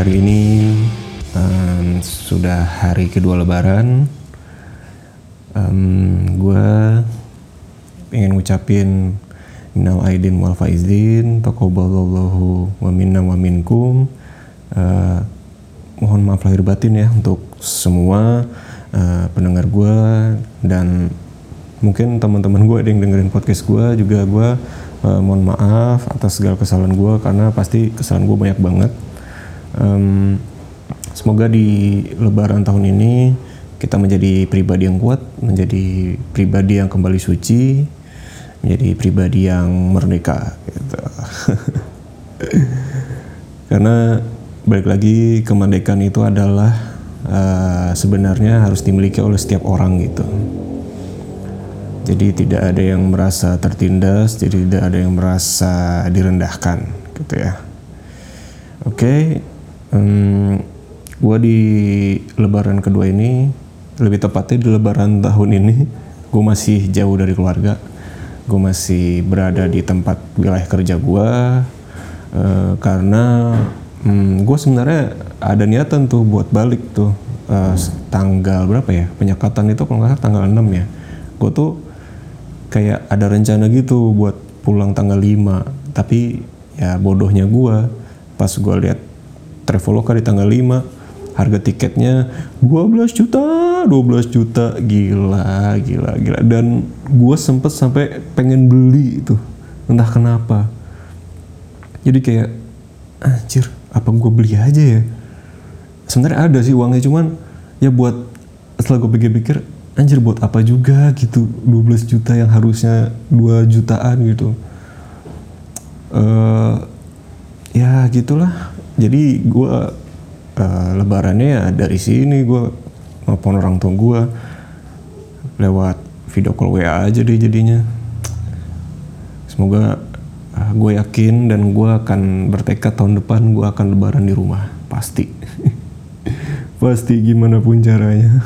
Hari ini um, sudah hari kedua Lebaran. Um, gue pengen ngucapin minal aidin wal faizin, taqabbalallahu wa minna wa minkum. Uh, mohon maaf lahir batin ya untuk semua uh, pendengar gue dan mungkin teman-teman gue yang dengerin podcast gue juga gue uh, mohon maaf atas segala kesalahan gue karena pasti kesalahan gue banyak banget um, semoga di lebaran tahun ini kita menjadi pribadi yang kuat menjadi pribadi yang kembali suci menjadi pribadi yang merdeka gitu. karena balik lagi kemerdekaan itu adalah uh, sebenarnya harus dimiliki oleh setiap orang gitu jadi tidak ada yang merasa tertindas, jadi tidak ada yang merasa direndahkan, gitu ya. Oke, um, gue di Lebaran kedua ini, lebih tepatnya di Lebaran tahun ini, gue masih jauh dari keluarga. Gue masih berada di tempat wilayah kerja gue, uh, karena um, gue sebenarnya ada niatan tuh buat balik tuh uh, tanggal berapa ya penyekatan itu kalau nggak salah tanggal 6 ya. Gue tuh kayak ada rencana gitu buat pulang tanggal 5 tapi ya bodohnya gue pas gue lihat Traveloka di tanggal 5 harga tiketnya 12 juta 12 juta. Gila gila gila. Dan gue sempet sampai pengen beli itu. Entah kenapa. Jadi kayak anjir apa gue beli aja ya? Sebenarnya ada sih uangnya cuman ya buat setelah gue pikir-pikir anjir buat apa juga gitu? 12 juta yang harusnya 2 jutaan gitu. Uh, ya gitulah jadi gue uh, lebarannya ya dari sini gue maupun orang tua gue lewat video call WA aja deh jadinya. Semoga uh, gue yakin dan gue akan bertekad tahun depan gue akan lebaran di rumah. Pasti. Pasti gimana pun caranya.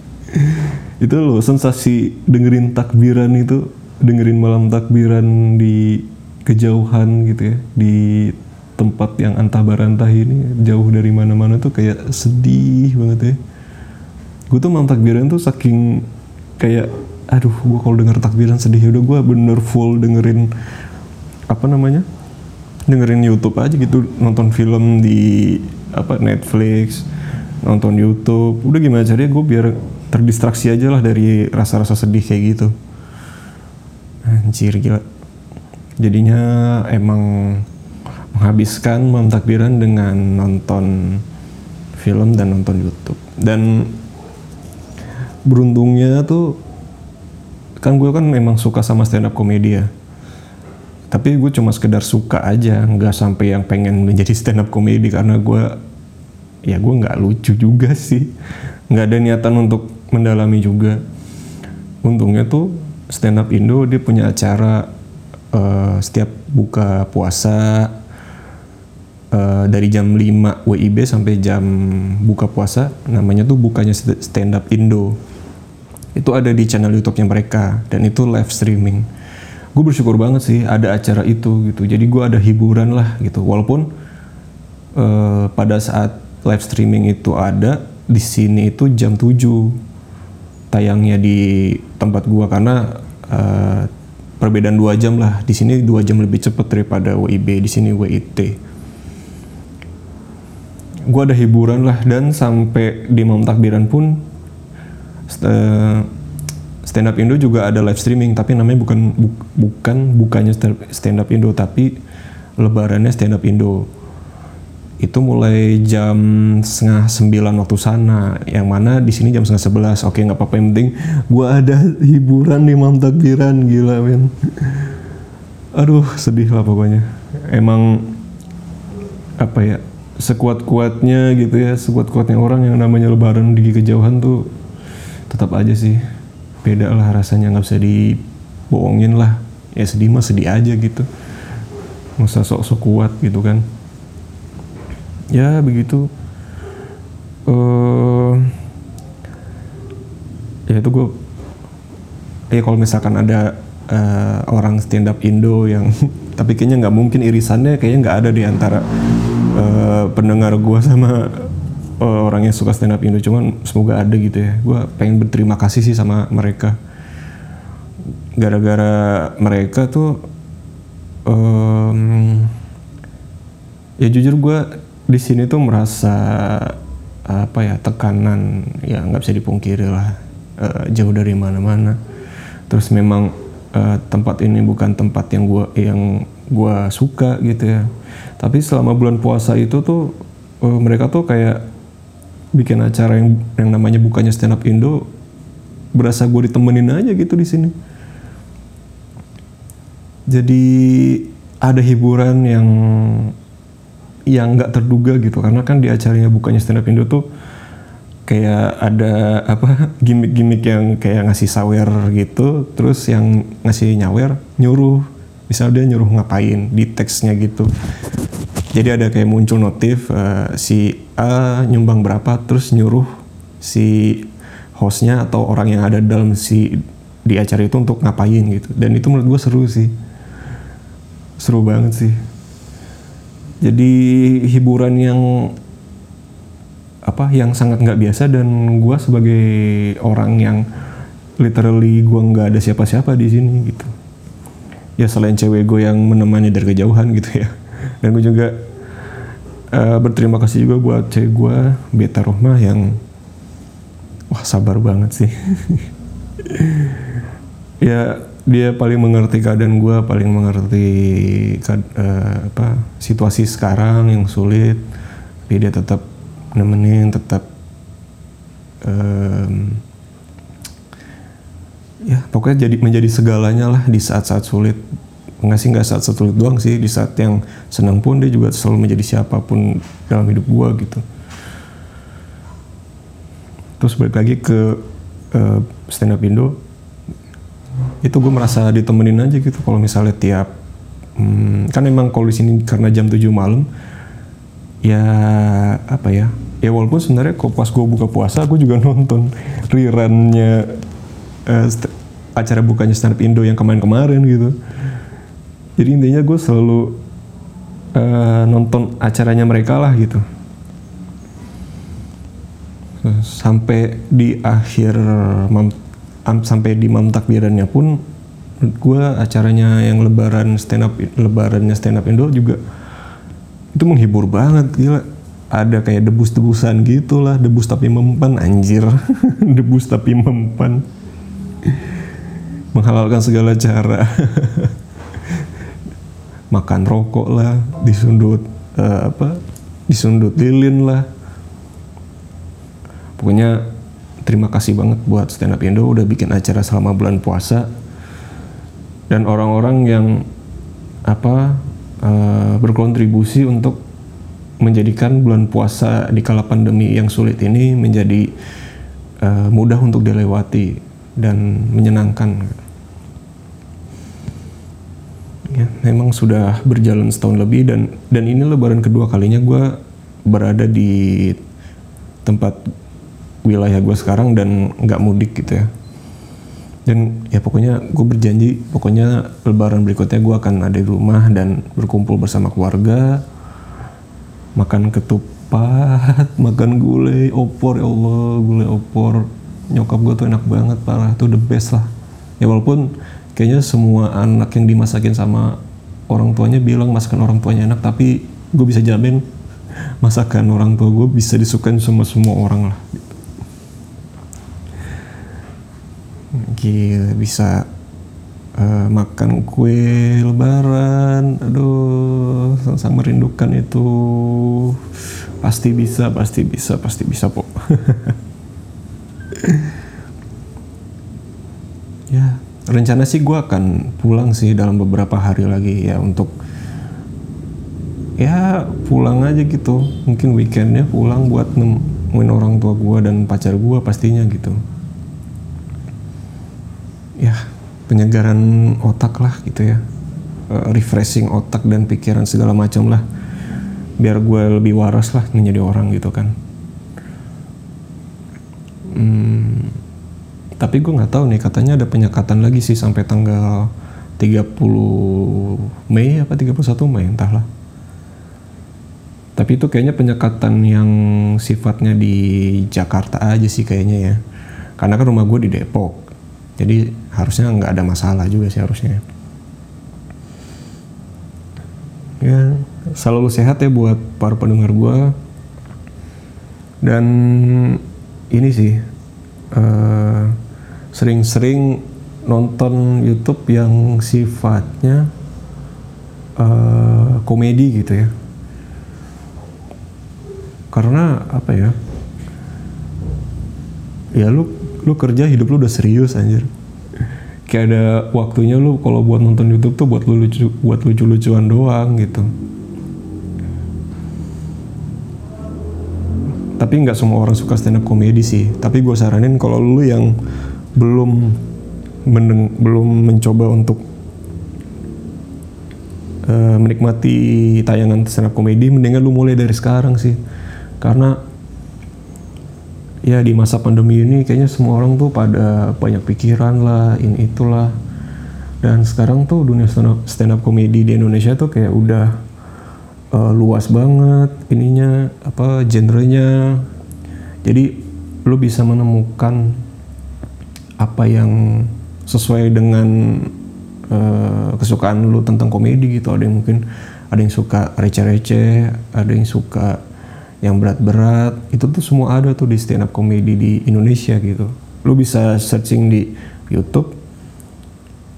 Itu loh sensasi dengerin takbiran itu dengerin malam takbiran di kejauhan gitu ya di tempat yang antah barantah ini jauh dari mana-mana tuh kayak sedih banget ya. Gue tuh malam takbiran tuh saking kayak aduh gue kalau denger takbiran sedih udah gue bener full dengerin apa namanya dengerin YouTube aja gitu nonton film di apa Netflix nonton YouTube. Udah gimana caranya gue biar terdistraksi aja lah dari rasa-rasa sedih kayak gitu. Anjir gila. Jadinya emang menghabiskan malam takbiran dengan nonton film dan nonton YouTube. Dan beruntungnya tuh kan gue kan memang suka sama stand up komedi ya. Tapi gue cuma sekedar suka aja nggak sampai yang pengen menjadi stand up komedi karena gue ya gue nggak lucu juga sih. Nggak ada niatan untuk mendalami juga. Untungnya tuh stand up Indo dia punya acara uh, setiap buka puasa uh, dari jam 5 WIB sampai jam buka puasa namanya tuh bukanya stand up Indo. Itu ada di channel YouTube-nya mereka dan itu live streaming. Gue bersyukur banget sih ada acara itu gitu. Jadi gue ada hiburan lah gitu. Walaupun uh, pada saat live streaming itu ada di sini itu jam 7 tayangnya di tempat gua. Karena uh, perbedaan dua jam lah. Di sini dua jam lebih cepat daripada WIB di sini WIT gua ada hiburan lah dan sampai di malam takbiran pun uh, stand up Indo juga ada live streaming tapi namanya bukan bu, bukan bukannya stand up Indo tapi lebarannya stand up Indo. Itu mulai jam setengah sembilan waktu sana yang mana di sini jam setengah sebelas. Oke nggak apa-apa yang penting gue ada hiburan di malam takbiran gila men. Aduh sedih lah pokoknya. Emang apa ya sekuat kuatnya gitu ya sekuat kuatnya orang yang namanya lebaran di kejauhan tuh tetap aja sih. Beda lah rasanya nggak bisa dibohongin lah. Ya sedih mah sedih aja gitu. Masa sok-sok kuat gitu kan. Ya begitu. Uh, ya itu gue ya kalau misalkan ada uh, orang stand up Indo yang tapi kayaknya nggak mungkin irisannya kayaknya nggak ada di antara uh, pendengar gue sama uh, orang yang suka stand up Indo cuman semoga ada gitu ya. Gue pengen berterima kasih sih sama mereka. Gara-gara mereka tuh um, ya jujur gue di sini tuh merasa apa ya tekanan ya nggak bisa dipungkiri lah uh, jauh dari mana-mana. Terus memang uh, tempat ini bukan tempat yang gue yang gua suka gitu ya tapi selama bulan puasa itu tuh uh, mereka tuh kayak bikin acara yang yang namanya bukannya stand up Indo berasa gue ditemenin aja gitu di sini. Jadi ada hiburan yang yang nggak terduga gitu karena kan di acaranya bukannya stand up Indo tuh kayak ada apa gimmick-gimmick yang kayak ngasih sawer gitu terus yang ngasih nyawer nyuruh misal dia nyuruh ngapain di teksnya gitu. Jadi ada kayak muncul notif uh, si A nyumbang berapa terus nyuruh si hostnya atau orang yang ada dalam si di acara itu untuk ngapain gitu. Dan itu menurut gue seru sih. Seru banget sih. Jadi hiburan yang apa yang sangat nggak biasa dan gue sebagai orang yang literally gue nggak ada siapa-siapa di sini gitu ya selain cewek gue yang menemani dari kejauhan gitu ya. Dan gue juga uh, berterima kasih juga buat cewek gue Beta Rohmah yang wah sabar banget sih. Ya dia paling mengerti keadaan gue paling mengerti uh, apa situasi sekarang yang sulit. Tapi dia tetap nemenin tetap um, ya pokoknya jadi menjadi segalanya lah di saat-saat sulit. Nggak sih nggak saat sulit doang sih. Di saat yang senang pun dia juga selalu menjadi siapa pun dalam hidup gue gitu. Terus balik lagi ke uh, stand up Indo. Itu gue merasa ditemenin aja gitu kalau misalnya tiap hmm, kan emang kalau di sini karena jam 7 malam ya apa ya ya walaupun sebenarnya kok pas gue buka puasa gue juga nonton rerunnya uh, acara bukanya stand up Indo yang kemarin-kemarin gitu. Jadi intinya gue selalu uh, nonton acaranya mereka lah gitu. Sampai di akhir sampai di mam takbirannya pun gue acaranya yang lebaran stand up lebarannya stand up Indo juga itu menghibur banget gila. Ada kayak debus-debusan gitulah debus tapi mempan anjir. Debus tapi mempan menghalalkan segala cara. Makan rokok lah disundut uh, apa disundut lilin lah. Pokoknya terima kasih banget buat Stand Up Indo udah bikin acara selama bulan puasa. Dan orang-orang yang apa uh, berkontribusi untuk menjadikan bulan puasa di kala pandemi yang sulit ini menjadi uh, mudah untuk dilewati dan menyenangkan. Ya, memang sudah berjalan setahun lebih dan dan ini lebaran kedua kalinya gue berada di tempat wilayah gue sekarang dan nggak mudik gitu ya dan ya pokoknya gue berjanji pokoknya lebaran berikutnya gue akan ada di rumah dan berkumpul bersama keluarga makan ketupat makan gulai opor ya Allah gulai opor nyokap gue tuh enak banget parah tuh the best lah ya walaupun kayaknya semua anak yang dimasakin sama orang tuanya bilang masakan orang tuanya enak tapi gue bisa jamin masakan orang tua gue bisa disukain sama semua orang lah Gila, bisa uh, makan kue lebaran. Aduh, sangat merindukan itu. Pasti bisa, pasti bisa, pasti bisa, Pok. ya, rencana sih gue akan pulang sih dalam beberapa hari lagi ya untuk ya pulang aja gitu. Mungkin weekendnya pulang buat nemuin orang tua gue dan pacar gue pastinya gitu. Ya penyegaran otak lah gitu ya. Uh, refreshing otak dan pikiran segala macam lah. Biar gue lebih waras lah menjadi orang gitu kan. Hmm, tapi gue nggak tahu nih katanya ada penyekatan lagi sih sampai tanggal 30 Mei apa 31 Mei entahlah. Tapi itu kayaknya penyekatan yang sifatnya di Jakarta aja sih kayaknya ya. Karena kan rumah gue di Depok. Jadi harusnya nggak ada masalah juga sih harusnya. Ya selalu sehat ya buat para pendengar gue dan ini sih sering sering-sering nonton YouTube yang sifatnya uh, komedi gitu ya. Karena apa ya? Ya lu lu kerja hidup lu udah serius anjir. Kayak ada waktunya lu kalau buat nonton YouTube tuh buat lu lucu buat lucu-lucuan doang gitu. Tapi nggak semua orang suka stand up komedi sih. Tapi gue saranin kalau lu yang belum mendeng belum mencoba untuk uh, menikmati tayangan stand up komedi mendingan lu mulai dari sekarang sih. Karena ya di masa pandemi ini kayaknya semua orang tuh pada banyak pikiran lah ini itulah. Dan sekarang tuh dunia stand up, stand up komedi di Indonesia tuh kayak udah uh, luas banget ininya apa genrenya. Jadi lu bisa menemukan apa yang sesuai dengan uh, kesukaan lu tentang komedi gitu. Ada yang mungkin ada yang suka receh-receh ada yang suka yang berat-berat. Itu tuh semua ada tuh di stand up comedy di Indonesia gitu. Lu bisa searching di YouTube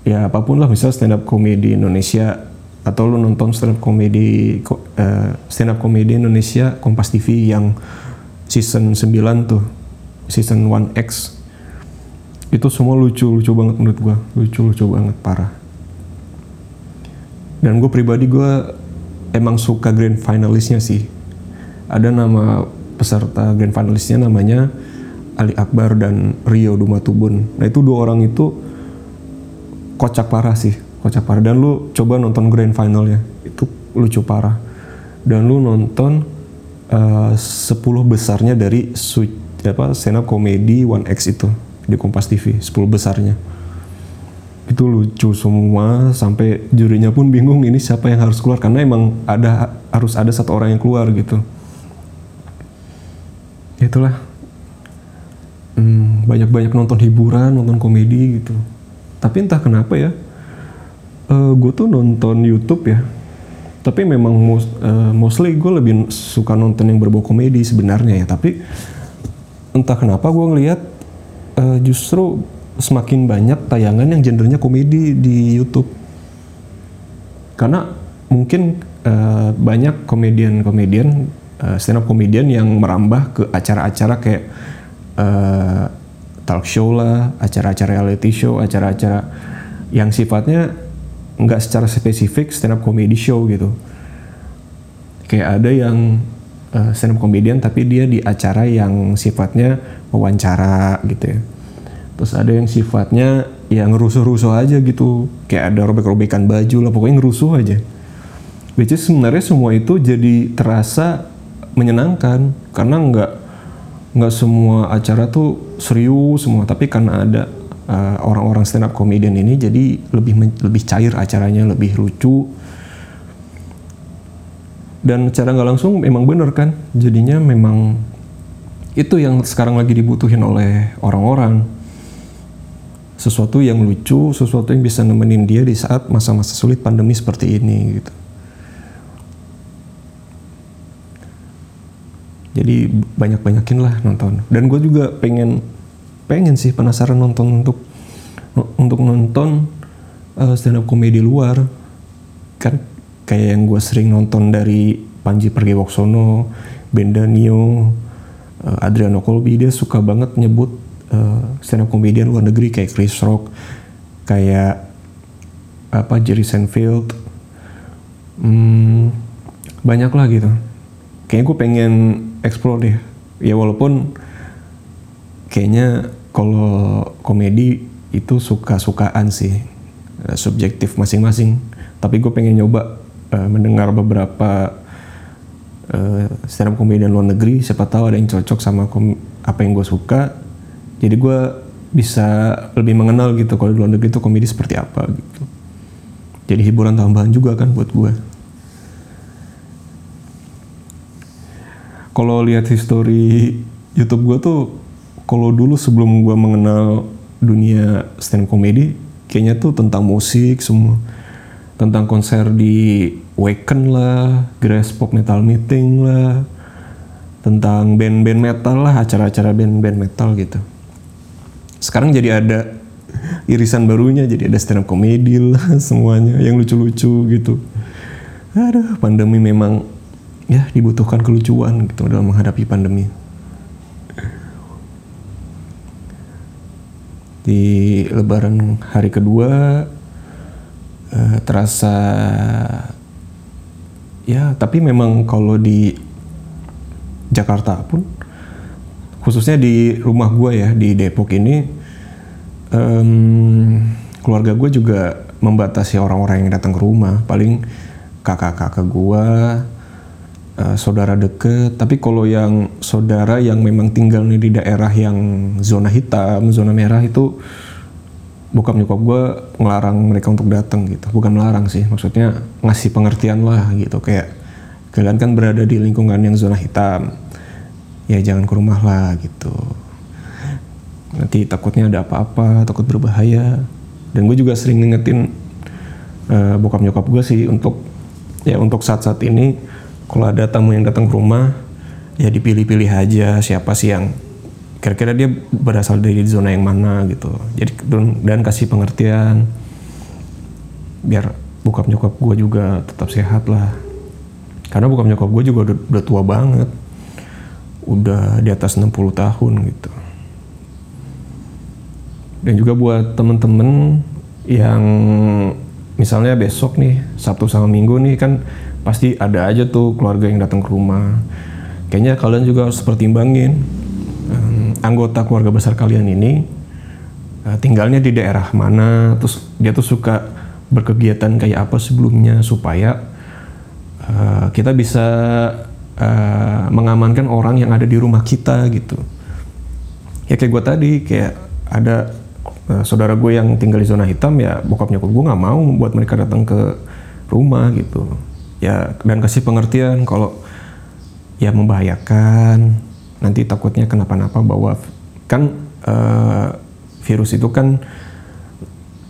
ya apa pun lah misal stand up comedy Indonesia atau lu nonton stand up comedy uh, stand up comedy Indonesia Kompas TV yang season 9 tuh season 1X itu semua lucu lucu banget menurut gua lucu lucu banget parah dan gue pribadi gue emang suka grand finalisnya sih ada nama peserta grand finalistnya namanya Ali Akbar dan Rio Dumatubun. Nah itu dua orang itu kocak parah sih, kocak parah. Dan lu coba nonton grand finalnya, itu lucu parah. Dan lu nonton uh, eh, 10 besarnya dari su apa stand up komedi One X itu di Kompas TV, 10 besarnya. Itu lucu semua sampai jurinya pun bingung ini siapa yang harus keluar karena emang ada harus ada satu orang yang keluar gitu. Itulah. Hmm, banyak-banyak nonton hiburan nonton komedi gitu. Tapi entah kenapa ya uh, eh, gue tuh nonton YouTube ya. Tapi memang most, uh, mostly gue lebih suka nonton yang berbau komedi sebenarnya ya. Tapi entah kenapa gue ngelihat uh, justru semakin banyak tayangan yang gendernya komedi di YouTube karena mungkin uh, banyak komedian-komedian uh, stand up comedian yang merambah ke acara-acara kayak uh, talk show lah, acara-acara reality show, acara-acara yang sifatnya nggak secara spesifik stand up comedy show gitu. Kayak ada yang uh, stand up comedian tapi dia di acara yang sifatnya wawancara gitu ya. Terus ada yang sifatnya ya ngerusuh-rusuh aja gitu. Kayak ada robek-robekan baju lah, pokoknya ngerusuh aja. Which is sebenarnya semua itu jadi terasa menyenangkan karena nggak nggak semua acara tuh serius semua tapi karena ada uh, orang-orang stand up comedian ini jadi lebih lebih cair acaranya lebih lucu dan cara nggak langsung memang bener kan? Jadinya memang itu yang sekarang lagi dibutuhin oleh orang-orang. Sesuatu yang lucu sesuatu yang bisa nemenin dia di saat masa-masa sulit pandemi seperti ini gitu. Jadi banyak banyakin lah nonton. Dan gue juga pengen pengen sih penasaran nonton untuk untuk nonton uh, stand up komedi luar. Kan kayak yang gue sering nonton dari Panji Pragiwaksono, Benda Nio, uh, Adriano Colby dia suka banget nyebut uh, stand up komedian luar negeri kayak Chris Rock, kayak apa Jerry Seinfeld, hmm, banyak lah gitu. Kayaknya gue pengen explore deh. Ya walaupun kayaknya kalau komedi itu suka-sukaan sih uh, subjektif masing-masing. Tapi gue pengen nyoba uh, mendengar beberapa uh, stand up komedian luar negeri siapa tahu ada yang cocok sama apa yang gue suka. Jadi gue bisa lebih mengenal gitu kalau di luar negeri itu komedi seperti apa gitu. Jadi hiburan tambahan juga kan buat gue kalau lihat history YouTube gue tuh kalau dulu sebelum gue mengenal dunia stand comedy kayaknya tuh tentang musik semua tentang konser di Waken lah, Grass Pop Metal Meeting lah, tentang band-band metal lah, acara-acara band-band metal gitu. Sekarang jadi ada irisan barunya, jadi ada stand up comedy lah semuanya yang lucu-lucu gitu. Aduh, pandemi memang ya dibutuhkan kelucuan gitu dalam menghadapi pandemi. Di lebaran hari kedua uh, terasa ya tapi memang kalau di Jakarta pun khususnya di rumah gue ya di Depok ini um, keluarga gue juga membatasi orang-orang yang datang ke rumah. Paling kakak-kakak gue uh, saudara deket. Tapi kalau yang saudara yang memang tinggal di daerah yang zona hitam zona merah itu bokap nyokap gue ngelarang mereka untuk datang gitu. Bukan melarang sih maksudnya ngasih pengertian lah gitu. Kayak kalian kan berada di lingkungan yang zona hitam ya jangan ke rumah lah gitu. Nanti takutnya ada apa-apa takut berbahaya. Dan gue juga sering ngingetin uh, bokap nyokap gue sih untuk ya untuk saat-saat ini kalau ada tamu yang datang ke rumah ya dipilih-pilih aja siapa sih yang kira-kira dia berasal dari zona yang mana gitu. Jadi dan kasih pengertian. Biar bokap nyokap gue juga tetap sehat lah. Karena bokap nyokap gue juga udah, udah tua banget. Udah di atas 60 tahun gitu. Dan juga buat temen-temen yang misalnya besok nih Sabtu sama Minggu nih kan pasti ada aja tuh keluarga yang datang ke rumah. Kayaknya kalian juga harus pertimbangin anggota keluarga besar kalian ini uh, tinggalnya di daerah mana, terus dia tuh suka berkegiatan kayak apa sebelumnya supaya uh, kita bisa uh, mengamankan orang yang ada di rumah kita gitu. Ya kayak gue tadi kayak ada uh, saudara gue yang tinggal di zona hitam ya bokap nyokap gue nggak mau buat mereka datang ke rumah gitu. Ya dan kasih pengertian kalau ya membahayakan nanti takutnya kenapa-napa bahwa kan uh, virus itu kan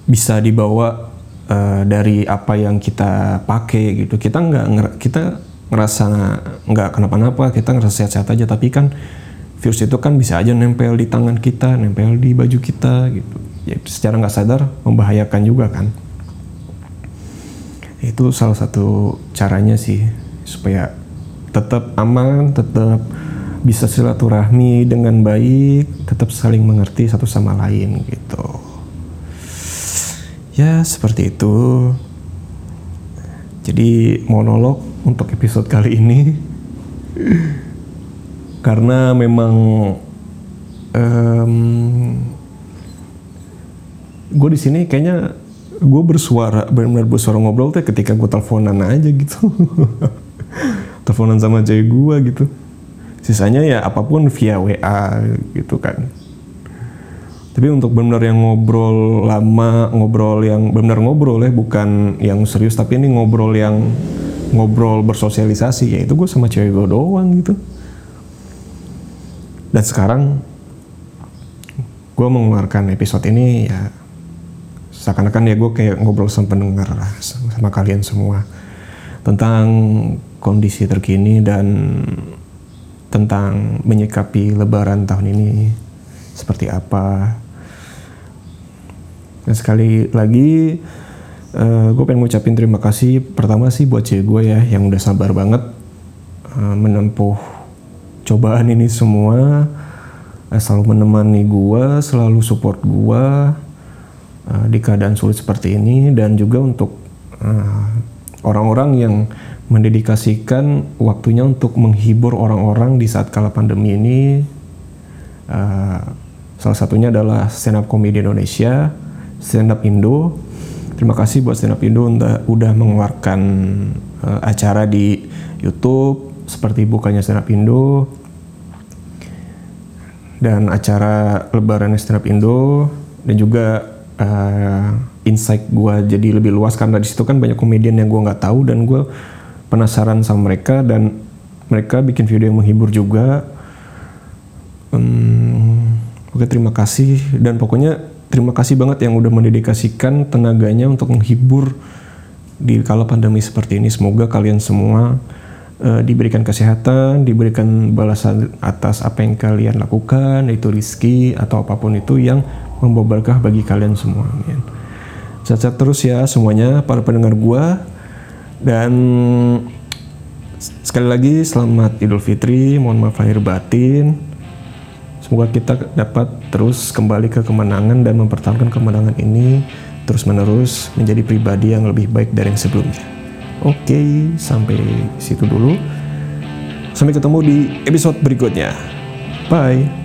bisa dibawa uh, dari apa yang kita pakai gitu. Kita nggak kita ngerasa nggak kenapa-napa kita ngerasa sehat-sehat aja. Tapi kan virus itu kan bisa aja nempel di tangan kita nempel di baju kita gitu. Ya secara nggak sadar membahayakan juga kan. Itu salah satu caranya sih supaya tetap aman tetap bisa silaturahmi dengan baik, tetap saling mengerti satu sama lain gitu. Ya, seperti itu. Jadi monolog untuk episode kali ini karena memang um, gue di sini kayaknya gue bersuara benar-benar bersuara ngobrol tuh ketika gue teleponan aja gitu teleponan sama cewek gue gitu sisanya ya apa pun via WA gitu kan. Tapi untuk benar yang ngobrol lama ngobrol yang benar ngobrol ya bukan yang serius tapi ini ngobrol yang ngobrol bersosialisasi ya itu gue sama cewek gue doang gitu. Dan sekarang gue mengeluarkan episode ini ya seakan-akan ya gue kayak ngobrol sama pendengar lah sama kalian semua tentang kondisi terkini dan tentang menyikapi Lebaran tahun ini seperti apa. Dan sekali lagi, uh, eh, gue pengen ngucapin terima kasih pertama sih buat cewek gue ya yang udah sabar banget uh, menempuh cobaan ini semua, uh, selalu menemani gue, selalu support gue uh, di keadaan sulit seperti ini dan juga untuk orang-orang uh, yang mendedikasikan waktunya untuk menghibur orang-orang di saat kala pandemi ini. Uh, salah satunya adalah stand up comedy Indonesia, stand up Indo. Terima kasih buat stand up Indo udah, udah mengeluarkan uh, acara di YouTube seperti bukannya stand up Indo dan acara Lebaran stand up Indo dan juga uh, insight gue jadi lebih luas karena di situ kan banyak komedian yang gue nggak tahu dan gue penasaran sama mereka dan mereka bikin video yang menghibur juga. Um, oke terima kasih dan pokoknya terima kasih banget yang udah mendedikasikan tenaganya untuk menghibur di kala pandemi seperti ini. Semoga kalian semua uh, diberikan kesehatan, diberikan balasan atas apa yang kalian lakukan, itu rizki atau apa pun itu yang membawa berkah bagi kalian semua. Amin. Sehat-sehat terus ya semuanya para pendengar gua dan sekali lagi selamat Idul Fitri, mohon maaf lahir batin. Semoga kita dapat terus kembali ke kemenangan dan mempertahankan kemenangan ini terus menerus menjadi pribadi yang lebih baik dari yang sebelumnya. Oke, sampai situ dulu. Sampai ketemu di episode berikutnya. Bye.